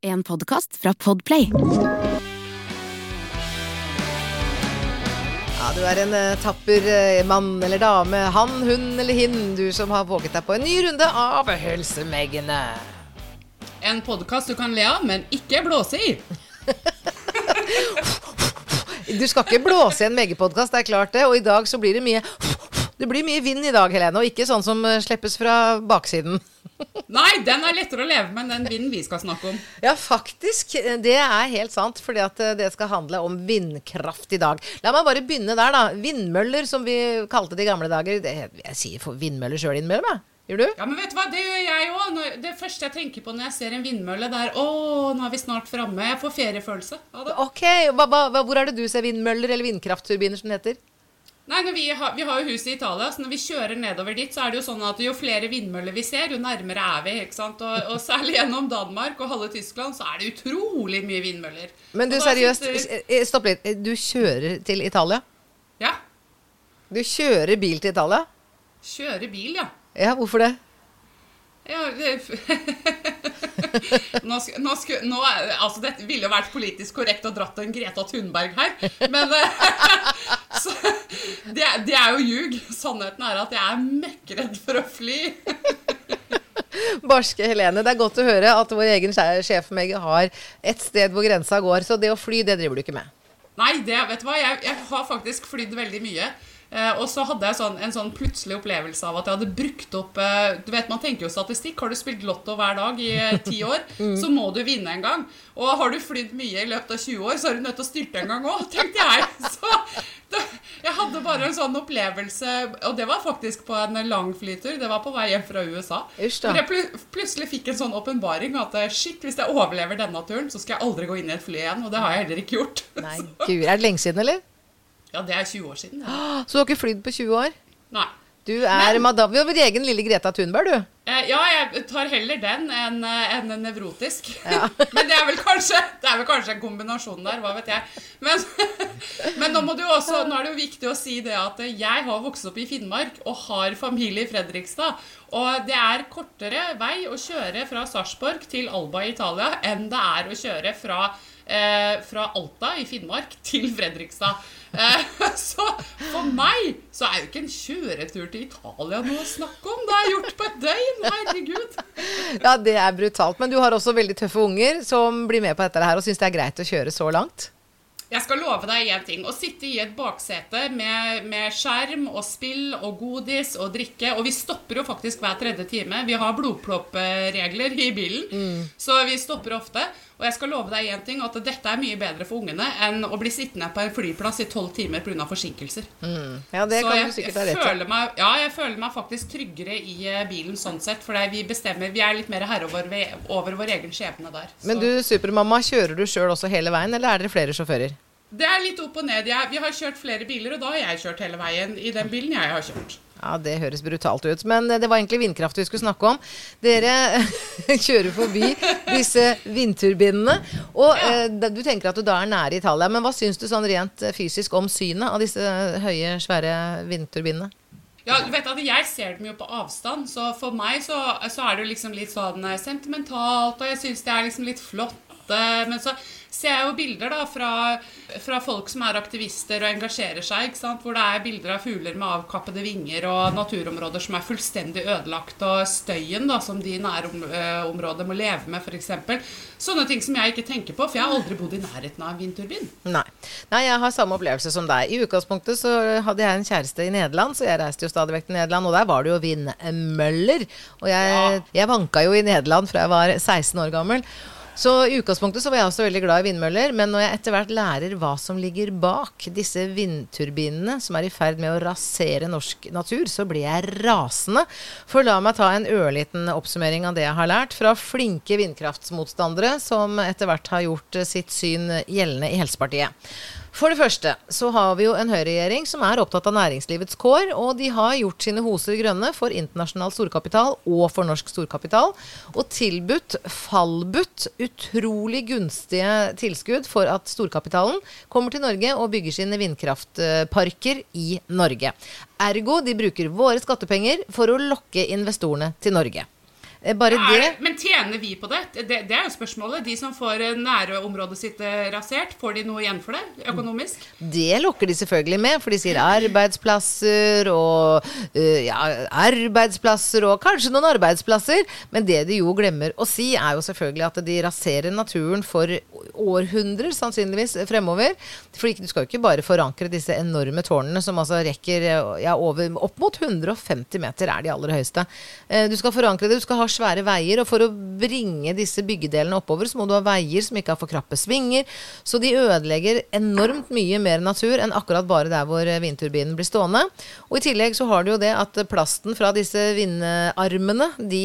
En podkast fra Podplay. Ja, du er en eh, tapper eh, mann eller dame, han, hun eller hin, du som har våget deg på en ny runde av Hølsemegene. En podkast du kan le av, men ikke blåse i. Du skal ikke blåse i en megapodkast, det er klart det. Og i dag så blir det mye Det blir mye vind i dag, Helene, og ikke sånn som eh, slippes fra baksiden. Nei, den er lettere å leve med enn den vinden vi skal snakke om. Ja, faktisk. Det er helt sant. Fordi at eh, det skal handle om vindkraft i dag. La meg bare begynne der, da. Vindmøller, som vi kalte det i gamle dager. Det, jeg sier vindmøller sjøl innimellom, jeg. Gjør du? Ja, men vet du hva, Det gjør jeg òg. Det første jeg tenker på når jeg ser en vindmølle, det er Å, nå er vi snart framme. Jeg får feriefølelse av det. Ok, hva, hva, Hvor er det du ser vindmøller, eller vindkraftturbiner, som det heter? Nei, vi, har, vi har jo huset i Italia, så når vi kjører nedover dit, så er det jo sånn at jo flere vindmøller vi ser, jo nærmere er vi. ikke sant? Og, og særlig gjennom Danmark og halve Tyskland, så er det utrolig mye vindmøller. Men du, seriøst, sitter- eh, stopp litt. Du kjører til Italia? Ja. Du kjører bil til Italia? Kjører bil, ja. Ja, hvorfor det? Ja, det nå, sku, nå, sku- nå, altså Dette ville jo vært politisk korrekt å dratt en Greta Thunberg her, men eh, så, det, det er jo ljug. Sannheten er at jeg er møkkredd for å fly. Barske Helene, det er godt å høre at vår egen sjef meg har et sted hvor grensa går. Så det å fly, det driver du ikke med. Nei, det, vet du hva, jeg, jeg har faktisk flydd veldig mye. Eh, og så hadde jeg sånn, en sånn plutselig opplevelse av at jeg hadde brukt opp eh, Du vet, Man tenker jo statistikk. Har du spilt Lotto hver dag i eh, ti år, så må du vinne en gang. Og har du flydd mye i løpet av 20 år, så er du nødt til å styrte en gang òg, tenkte jeg. Så det, jeg hadde bare en sånn opplevelse, og det var faktisk på en lang flytur. Det var på vei hjem fra USA. Da. Jeg pl plutselig fikk en sånn åpenbaring at eh, shit, hvis jeg overlever denne turen, så skal jeg aldri gå inn i et fly igjen. Og det har jeg heller ikke gjort. Nei, gud, Er det lenge siden, eller? Ja, det er 20 år siden. Ja. Så du har ikke flydd på 20 år? Nei. Du er madame Vi har vår egen lille Greta Thunberg, du. Eh, ja, jeg tar heller den enn en, en nevrotisk. men det er, vel kanskje, det er vel kanskje en kombinasjon der, hva vet jeg. Men, men nå, må du også, nå er det jo viktig å si det at eh, jeg har vokst opp i Finnmark og har familie i Fredrikstad. Og det er kortere vei å kjøre fra Sarpsborg til Alba i Italia enn det er å kjøre fra, eh, fra Alta i Finnmark til Fredrikstad. Eh, så for meg så er jo ikke en kjøretur til Italia noe å snakke om. Det er gjort på et døgn. Herregud. Ja, det er brutalt. Men du har også veldig tøffe unger som blir med på dette her og syns det er greit å kjøre så langt. Jeg skal love deg én ting. Å sitte i et baksete med, med skjerm og spill og godis og drikke Og vi stopper jo faktisk hver tredje time. Vi har blodploppregler i bilen, så vi stopper ofte. Og jeg skal love deg én ting, at dette er mye bedre for ungene enn å bli sittende på en flyplass i tolv timer pga. forsinkelser. Ja, det så kan jeg, du sikkert ha rett til. ja, jeg føler meg faktisk tryggere i eh, bilen sånn sett. For vi bestemmer, vi er litt mer herre over, over vår egen skjebne der. Men du, supermamma, kjører du sjøl også hele veien, eller er dere flere sjåfører? Det er litt opp og ned. Jeg, vi har kjørt flere biler, og da har jeg kjørt hele veien i den bilen jeg har kjørt. Ja, det høres brutalt ut. Men eh, det var egentlig vindkraft vi skulle snakke om. Dere kjører forbi disse vindturbinene. Og ja. du tenker at du da er nære Italia. Men hva syns du sånn rent eh, fysisk om synet av disse høye, svære vindturbinene? Ja, du vet at Jeg ser dem jo på avstand, så for meg så, så er det jo liksom litt sånn eh, sentimentalt, og jeg syns det er liksom litt flott. Eh, Men så ser jeg jo bilder da fra, fra folk som er aktivister og engasjerer seg, ikke sant? hvor det er bilder av fugler med avkappede vinger og naturområder som er fullstendig ødelagt, og støyen da, som de i nærområdet må leve med, f.eks. Sånne ting som jeg ikke tenker på, for jeg har aldri bodd i nærheten av en vindturbin. Nei. Nei, jeg har samme opplevelse som deg. I utgangspunktet så hadde jeg en kjæreste i Nederland, så jeg reiste jo stadig vekk til Nederland, og der var det jo vindmøller. Og jeg, jeg vanka jo i Nederland fra jeg var 16 år gammel. Så i utgangspunktet så var jeg også veldig glad i vindmøller, men når jeg etter hvert lærer hva som ligger bak disse vindturbinene som er i ferd med å rasere norsk natur, så blir jeg rasende. For la meg ta en ørliten oppsummering av det jeg har lært fra flinke vindkraftsmotstandere som etter hvert har gjort sitt syn gjeldende i Helsepartiet. For det første så har vi jo en høyreregjering som er opptatt av næringslivets kår, og de har gjort sine hoser grønne for internasjonal storkapital og for norsk storkapital, og tilbudt fallbudt utrolig gunstige tilskudd for at storkapitalen kommer til Norge og bygger sine vindkraftparker i Norge. Ergo de bruker våre skattepenger for å lokke investorene til Norge. Eh, bare det det men tjener vi på det? det? Det er jo spørsmålet. De som får eh, nærområdet sitt eh, rasert, får de noe igjen for det økonomisk? Det lokker de selvfølgelig med, for de sier arbeidsplasser og ja, arbeidsplasser og kanskje noen arbeidsplasser. Men det de jo glemmer å si, er jo selvfølgelig at de raserer naturen for århundrer sannsynligvis fremover. For du skal jo ikke bare forankre disse enorme tårnene som altså rekker ja, over, opp mot 150 meter er de aller høyeste. Du skal forankre det, du skal ha svære veier, og for å bringe disse byggedelene oppover, så må du ha veier som ikke har for krappe svinger. Så de ødelegger enormt mye mer natur enn akkurat bare der hvor vindturbinen blir stående. Og i tillegg så har du jo det at plasten fra disse vindarmene, de,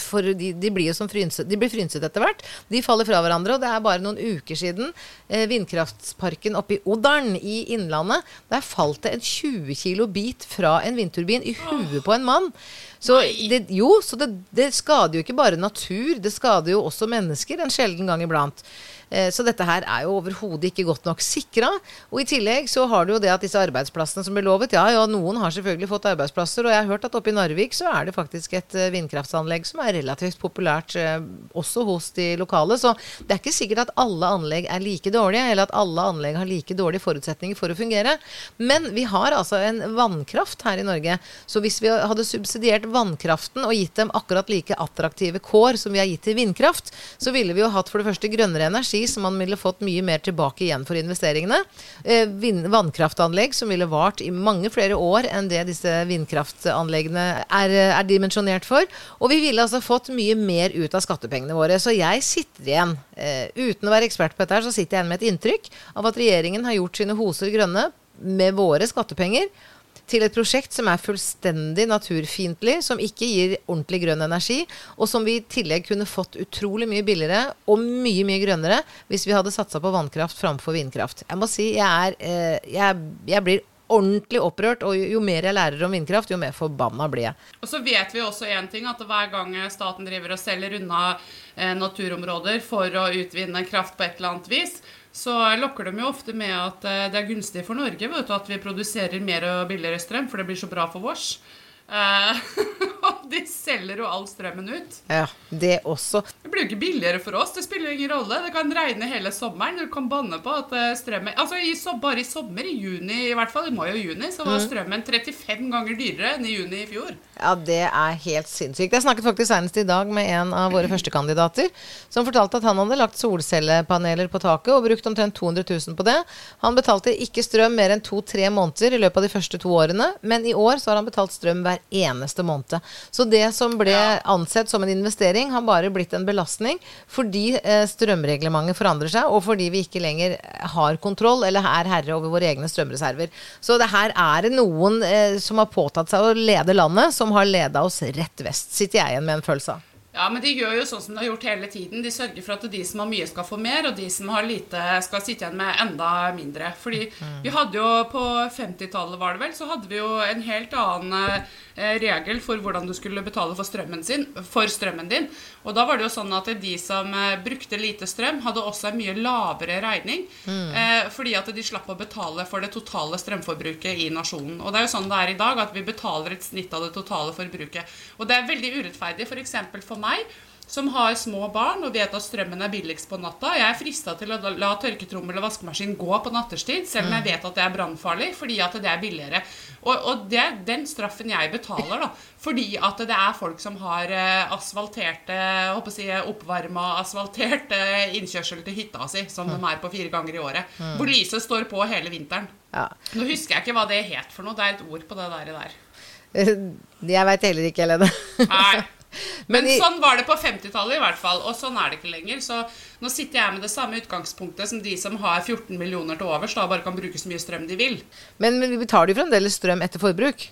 for, de, de blir jo som frynset, de blir frynset etter hvert. De faller fra hverandre, og det er bare noen uker siden eh, vindkraftsparken oppe i Odalen i Innlandet, der falt det en 20 kilo bit fra en vindturbin i huet på en mann. Så det, jo, så det, det skader jo ikke bare natur, det skader jo også mennesker en sjelden gang iblant. Eh, så dette her er jo overhodet ikke godt nok sikra. Og i tillegg så har du jo det at disse arbeidsplassene som ble lovet Ja, ja, noen har selvfølgelig fått arbeidsplasser, og jeg har hørt at oppe i Narvik så er det faktisk et vindkraftanlegg vindkraftsanlegg som er relativt populært eh, også hos de lokale. Så det er ikke sikkert at alle anlegg er like dårlige, eller at alle anlegg har like dårlige forutsetninger for å fungere. Men vi har altså en vannkraft her i Norge. Så hvis vi hadde subsidiert vannkraften og gitt dem akkurat like attraktive kår som vi har gitt til vindkraft, så ville vi jo hatt for det første grønnere energi som man ville fått mye mer tilbake igjen for investeringene. Eh, vannkraftanlegg som ville vart i mange flere år enn det disse vindkraftanleggene er, er dimensjonert for. Og vi ville altså fått mye mer ut av skattepengene våre. Så jeg sitter igjen, eh, uten å være ekspert på dette, her, så sitter jeg igjen med et inntrykk av at regjeringen har gjort sine hoser grønne med våre skattepenger til et prosjekt som er fullstendig naturfiendtlig, som ikke gir ordentlig grønn energi, og som vi i tillegg kunne fått utrolig mye billigere og mye, mye grønnere hvis vi hadde satsa på vannkraft framfor vindkraft. Jeg må si jeg er eh, jeg, jeg blir ordentlig opprørt, og jo mer jeg lærer om vindkraft, jo mer forbanna blir jeg. Og så vet vi også en ting, at hver gang staten driver og selger unna eh, naturområder for å utvinne kraft på et eller annet vis, så lokker de jo ofte med at eh, det er gunstig for Norge vet du, at vi produserer mer og billigere strøm, for det blir så bra for vårs. Uh, de selger jo all strømmen ut. Ja, det også. Det blir jo ikke billigere for oss. Det spiller ingen rolle. Det kan regne hele sommeren. Du kan banne på at eh, strømmen Altså i, Bare i sommer, i juni, i hvert fall i mai og juni, så var mm. strømmen 35 ganger dyrere enn i juni i fjor. Ja, det er helt sinnssykt. Jeg snakket faktisk senest i dag med en av våre førstekandidater som fortalte at han hadde lagt solcellepaneler på taket og brukt omtrent 200 000 på det. Han betalte ikke strøm mer enn to-tre måneder i løpet av de første to årene, men i år så har han betalt strøm hver eneste måned. Så det som ble ansett som en investering, har bare blitt en belastning fordi eh, strømreglementet forandrer seg, og fordi vi ikke lenger har kontroll eller er herre over våre egne strømreserver. Så det her er det noen eh, som har påtatt seg å lede landet. som som har leda oss rett vest, sitter jeg igjen med en følelse av. Ja, men de gjør jo sånn som de har gjort hele tiden. De sørger for at de som har mye, skal få mer, og de som har lite, skal sitte igjen med enda mindre. Fordi mm. vi hadde jo på 50-tallet, var det vel, så hadde vi jo en helt annen eh, regel for hvordan du skulle betale for strømmen, sin, for strømmen din. Og da var det jo sånn at de som eh, brukte lite strøm, hadde også en mye lavere regning. Mm. Eh, fordi at de slapp å betale for det totale strømforbruket i nasjonen. Og det er jo sånn det er i dag, at vi betaler et snitt av det totale forbruket. Og det er veldig urettferdig f.eks. for, for meg som har små barn og vet at strømmen er billigst på natta. Jeg er frista til å la tørketrommel og vaskemaskin gå på natterstid, selv om jeg mm. vet at det er brannfarlig, fordi at det er billigere. Og, og det er den straffen jeg betaler, da. Fordi at det er folk som har eh, asfalterte håper si, oppvarma asfalterte innkjørsel til hytta si, som de er på fire ganger i året. Mm. Hvor lyset står på hele vinteren. Ja. Nå husker jeg ikke hva det het for noe. Det er et ord på det der. der. Jeg veit heller ikke, Helene. Nei. Men, Men i- sånn var det på 50-tallet i hvert fall, og sånn er det ikke lenger. Så nå sitter jeg med det samme utgangspunktet som de som har 14 millioner til overs, da bare kan bruke så mye strøm de vil. Men, men vi betaler jo fremdeles strøm etter forbruk.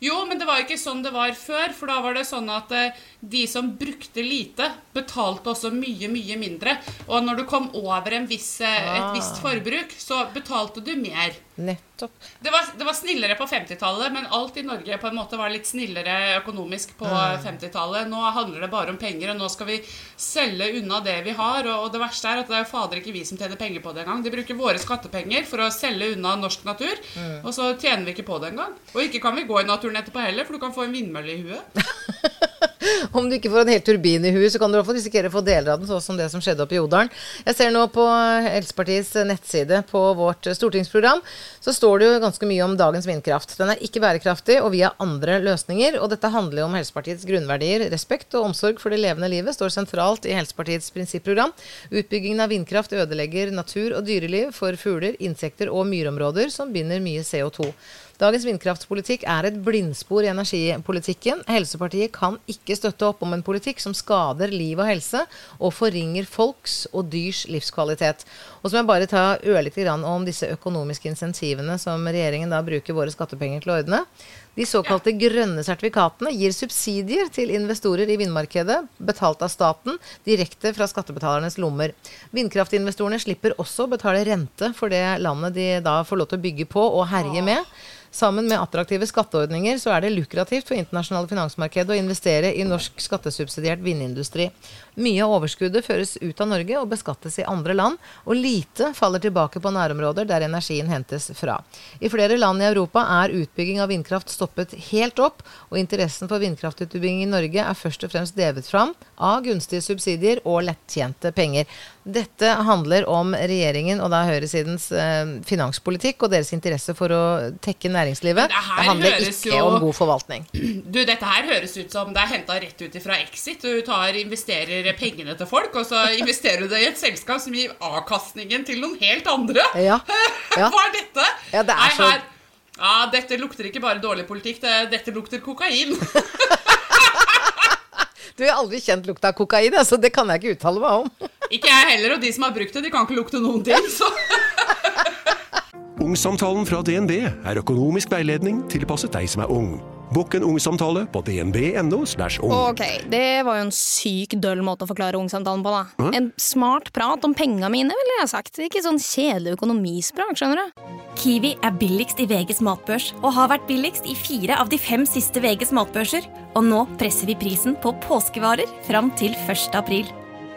Jo, men det var ikke sånn det var før, for da var det sånn at eh, de som brukte lite, betalte også mye, mye mindre. Og når du kom over en viss, eh, et Ah. visst forbruk, så betalte du mer. Nettopp. Det var, det var snillere på 50-tallet, men alt i Norge på en måte var litt snillere økonomisk på 50-tallet. Nå handler det bare om penger, og nå skal vi selge unna det vi har. Og, og det verste er at det er fader ikke vi som tjener penger på det engang. De bruker våre skattepenger for å selge unna norsk natur, og så tjener vi ikke på det engang. Og ikke kan vi gå i naturen etterpå heller, for du kan få en vindmølle i huet. Om du ikke får en hel turbin i huet, så kan du i risikere å få deler av den, sånn som det som skjedde oppe i Odalen. Jeg ser nå på Helsepartiets nettside på vårt stortingsprogram, så står det jo ganske mye om dagens vindkraft. Den er ikke bærekraftig, og vi har andre løsninger. Og dette handler jo om Helsepartiets grunnverdier. Respekt og omsorg for det levende livet står sentralt i Helsepartiets prinsipprogram. Utbyggingen av vindkraft ødelegger natur og dyreliv for fugler, insekter og myrområder, som binder mye CO2. Dagens vindkraftpolitikk er et blindspor i energipolitikken. Helsepartiet kan ikke støtte opp om en politikk som skader liv og helse, og forringer folks og dyrs livskvalitet. Og så må jeg bare ta ørlite grann om disse økonomiske insentivene som regjeringen da bruker våre skattepenger til å ordne. De såkalte grønne sertifikatene gir subsidier til investorer i vindmarkedet, betalt av staten, direkte fra skattebetalernes lommer. Vindkraftinvestorene slipper også å betale rente for det landet de da får lov til å bygge på og herje med. Sammen med attraktive skatteordninger så er det lukrativt for internasjonale finansmarked å investere i norsk skattesubsidiert vindindustri. Mye av overskuddet føres ut av Norge og beskattes i andre land, og lite faller tilbake på nærområder der energien hentes fra. I flere land i Europa er utbygging av vindkraft stoppet helt opp, og interessen for vindkraftutbygging i Norge er først og fremst drevet fram av gunstige subsidier og lettjente penger. Dette handler om regjeringen og da høyresidens eh, finanspolitikk og deres interesse for å tekke næringslivet. Det Det handler ikke jo- om god forvaltning. Du, dette her høres ut som det er henta rett ut fra Exit. Du tar, investerer pengene til folk, og så investerer du det i et selskap som gir avkastningen til noen helt andre. Ja, ja. Hva er dette? Ja, det er så- ja, dette lukter ikke bare dårlig politikk, det, dette lukter kokain. Du har aldri kjent lukta av kokain, så det kan jeg ikke uttale meg om. ikke jeg heller, og de som har brukt det, de kan ikke lukte noen ting. Så. Ungsamtalen fra DNB er økonomisk veiledning tilpasset deg som er ung. Bokk en ungsamtale på dnb.no. ung. Ok, det var jo en syk døll måte å forklare ungsamtalen på, da. En smart prat om penga mine, ville jeg sagt. Ikke sånn kjedelig økonomisprat, skjønner du. Kiwi er billigst i VGs matbørs og har vært billigst i fire av de fem siste VGs matbørser. Og nå presser vi prisen på påskevarer fram til 1. april.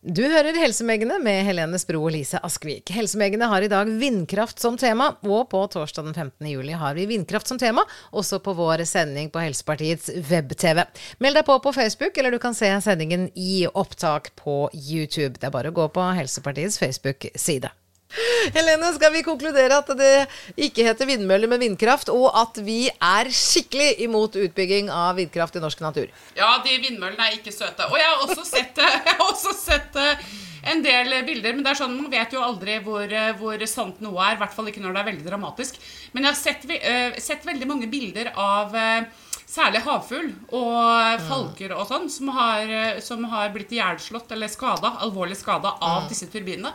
Du hører Helsemegene med Helene Spro og Lise Askvik. Helsemegene har i dag vindkraft som tema, og på torsdag den 15. juli har vi vindkraft som tema, også på vår sending på Helsepartiets web-TV. Meld deg på på Facebook, eller du kan se sendingen i opptak på YouTube. Det er bare å gå på Helsepartiets Facebook-side. Helene, skal vi konkludere at det ikke heter vindmøller, men vindkraft, og at vi er skikkelig imot utbygging av vindkraft i norsk natur? Ja, de vindmøllene er ikke søte. Og jeg har også sett, har også sett eh, en del bilder, men det er sånn, man vet jo aldri hvor, eh, hvor sant noe er. I hvert fall ikke når det er veldig dramatisk. Men jeg har sett, eh, sett veldig mange bilder av særlig havfugl og falker og sånn, som har, som har blitt ihjelslått eller skada, alvorlig skada av disse turbinene.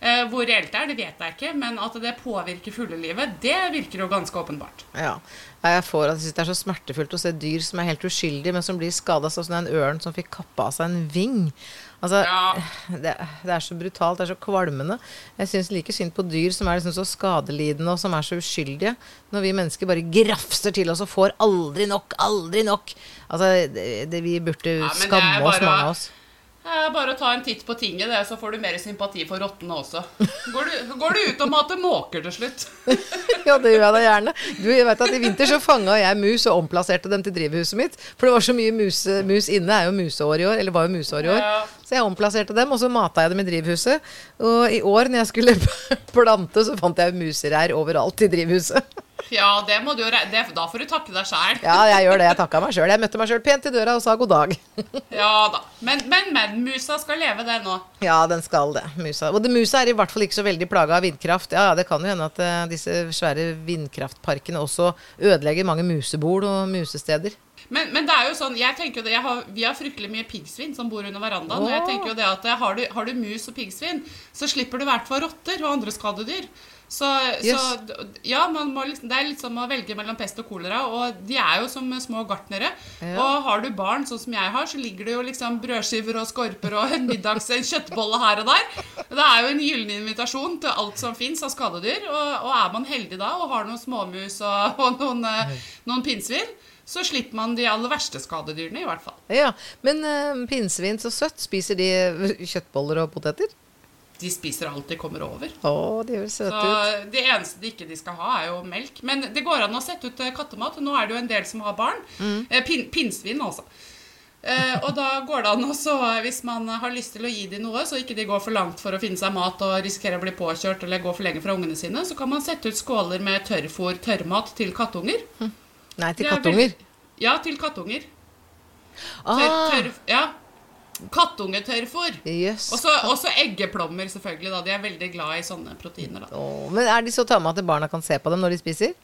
Eh, Hvor reelt det er, det vet jeg ikke, men at det påvirker fuglelivet, det virker jo ganske åpenbart. Ja. Jeg får at det er så smertefullt å se dyr som er helt uskyldige, men som blir skada, sånn som den ørnen som fikk kappa av seg en ving. Altså, Ja. det, det er så brutalt, det er så kvalmende. Jeg syns like synd på dyr som er liksom så skadelidende og som er så uskyldige. Når vi mennesker bare grafser til oss og får aldri nok, aldri nok. Altså, det, det, vi burde Ja, skamme oss, mange av oss. Er bare ta en titt på tinget, det, så får du mer sympati for rottene også. Går du, går du ut og mater måker til slutt? Ja, det gjør jeg da gjerne. Du, jeg vet at I vinter så fanga jeg mus og omplasserte dem til drivhuset mitt. For det var så mye mus, mus inne. Det er jo museår i år. Eller var jo museår i år. Ja. Så jeg omplasserte dem, og så mata jeg dem i drivhuset. Og i år når jeg skulle plante, så fant jeg musereir overalt i drivhuset. Ja, det må du jo det, Da får du takke deg sjæl. Ja, jeg gjør det. Jeg takka meg sjøl. Jeg møtte meg sjøl pent i døra og sa god dag. Ja da. Men, men, men, musa skal leve, det nå. Ja, den skal det. Musa. Og det, musa er i hvert fall ikke så veldig plaga av vindkraft. Ja, det kan jo hende at uh, disse svære vindkraftparkene også ødelegger mange musebol og musesteder. Men, men det er jo sånn, jeg tenker jo det, jeg har, vi har fryktelig mye piggsvin som bor under verandaen. Og jeg tenker jo det at eh, har du, har du mus og piggsvin, så slipper du i hvert fall rotter og andre skadedyr. Så, Yes. så ja, man må liksom, det er litt som å velge mellom pest og kolera. Og de er jo som små gartnere. Og har du barn sånn som jeg har, så ligger det jo liksom brødskiver og skorper og en middags en kjøttbolle her og der. Det er jo en gyllen invitasjon til alt som fins av skadedyr. Og, og er man heldig da og har noen småmus og, og noen, eh, noen pinnsvin, så slipper man de aller verste skadedyrene, i hvert fall. Ja, Men uh, pinnsvin så søtt. Spiser de kjøttboller og poteter? De spiser alt de kommer over. Å, de høres søte Så ut. Det eneste de ikke de skal ha, er jo melk. Men det går an å sette ut eh, kattemat. Nå er det jo en del som har barn. Mm. Pin, pinnsvin, altså. Eh, og da går det an også, eh, hvis man har lyst til å gi dem noe, så ikke de går for langt for å finne seg mat og risikerer å bli påkjørt eller gå for lenge fra ungene sine, så kan man sette ut skåler med tørrfôr, tørrmat til kattunger. Nei, til er kattunger. Vel... Ja, til kattunger. Tørr, Ah, tørr, ja. Kattungetørrfôr. Jøss. Og så- Og så eggeplommer, selvfølgelig. da. De er veldig glad i sånne proteiner. da. Å, Men er de så tamme at barna kan se på dem når de spiser?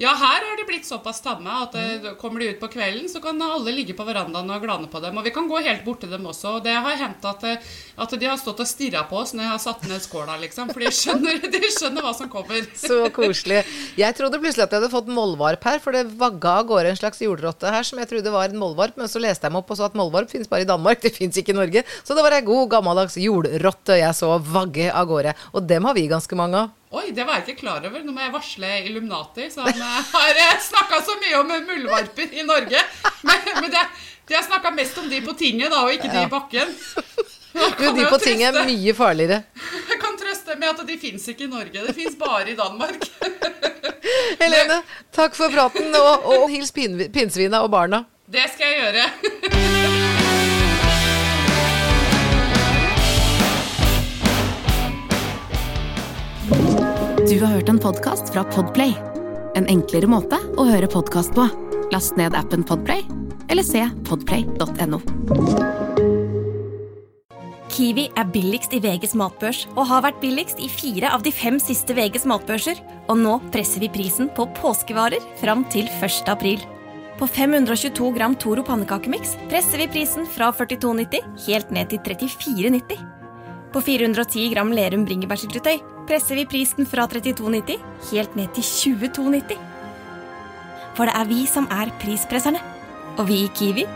Ja, her har de blitt såpass tamme at mm. kommer de ut på kvelden, så kan alle ligge på verandaen og glane på dem. Og vi kan gå helt bort til dem også. Og det har hendt at, eh, at de har stått og stirra på oss når jeg har satt ned skåla, liksom. For de skjønner, de skjønner hva som kommer. Så koselig. Jeg trodde plutselig at jeg hadde fått mollvarp her, for det vagga av gårde en slags jordrotte her som jeg trodde var en mollvarp, men så leste jeg meg opp og så at mollvarp finnes bare i Danmark, det fins ikke i Norge. Så det var ei god, gammeldags jordrotte jeg så vagge av gårde. Og dem har vi ganske mange av. Oi, det var jeg ikke klar over. Nå må jeg varsle Illuminati, som eh, har snakka så mye om muldvarper i Norge. Men, men det, de har snakka mest om de på tinget, da, og ikke de i bakken. Nå de på tinget er mye farligere. Jeg kan trøste med at de fins ikke i Norge. Det fins bare i Danmark. Helene, takk for praten, og, og hils pinsvina og barna. Det skal jeg gjøre. Du har hørt en podkast fra Podplay. En enklere måte å høre podkast på. Last ned appen Podplay, eller se podplay.no. Kiwi er billigst i VGs matbørs og har vært billigst i fire av de fem siste VGs matbørser. Og nå presser vi prisen på påskevarer fram til 1. april. På 522 gram Toro pannekakemiks presser vi prisen fra 42,90 helt ned til 34,90. På 410 gram Lerum bringebærsyltetøy presser vi prisen fra 32,90 helt ned til 22,90. For det er vi som er prispresserne. Og vi i Kiwi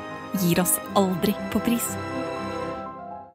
gir oss aldri på pris.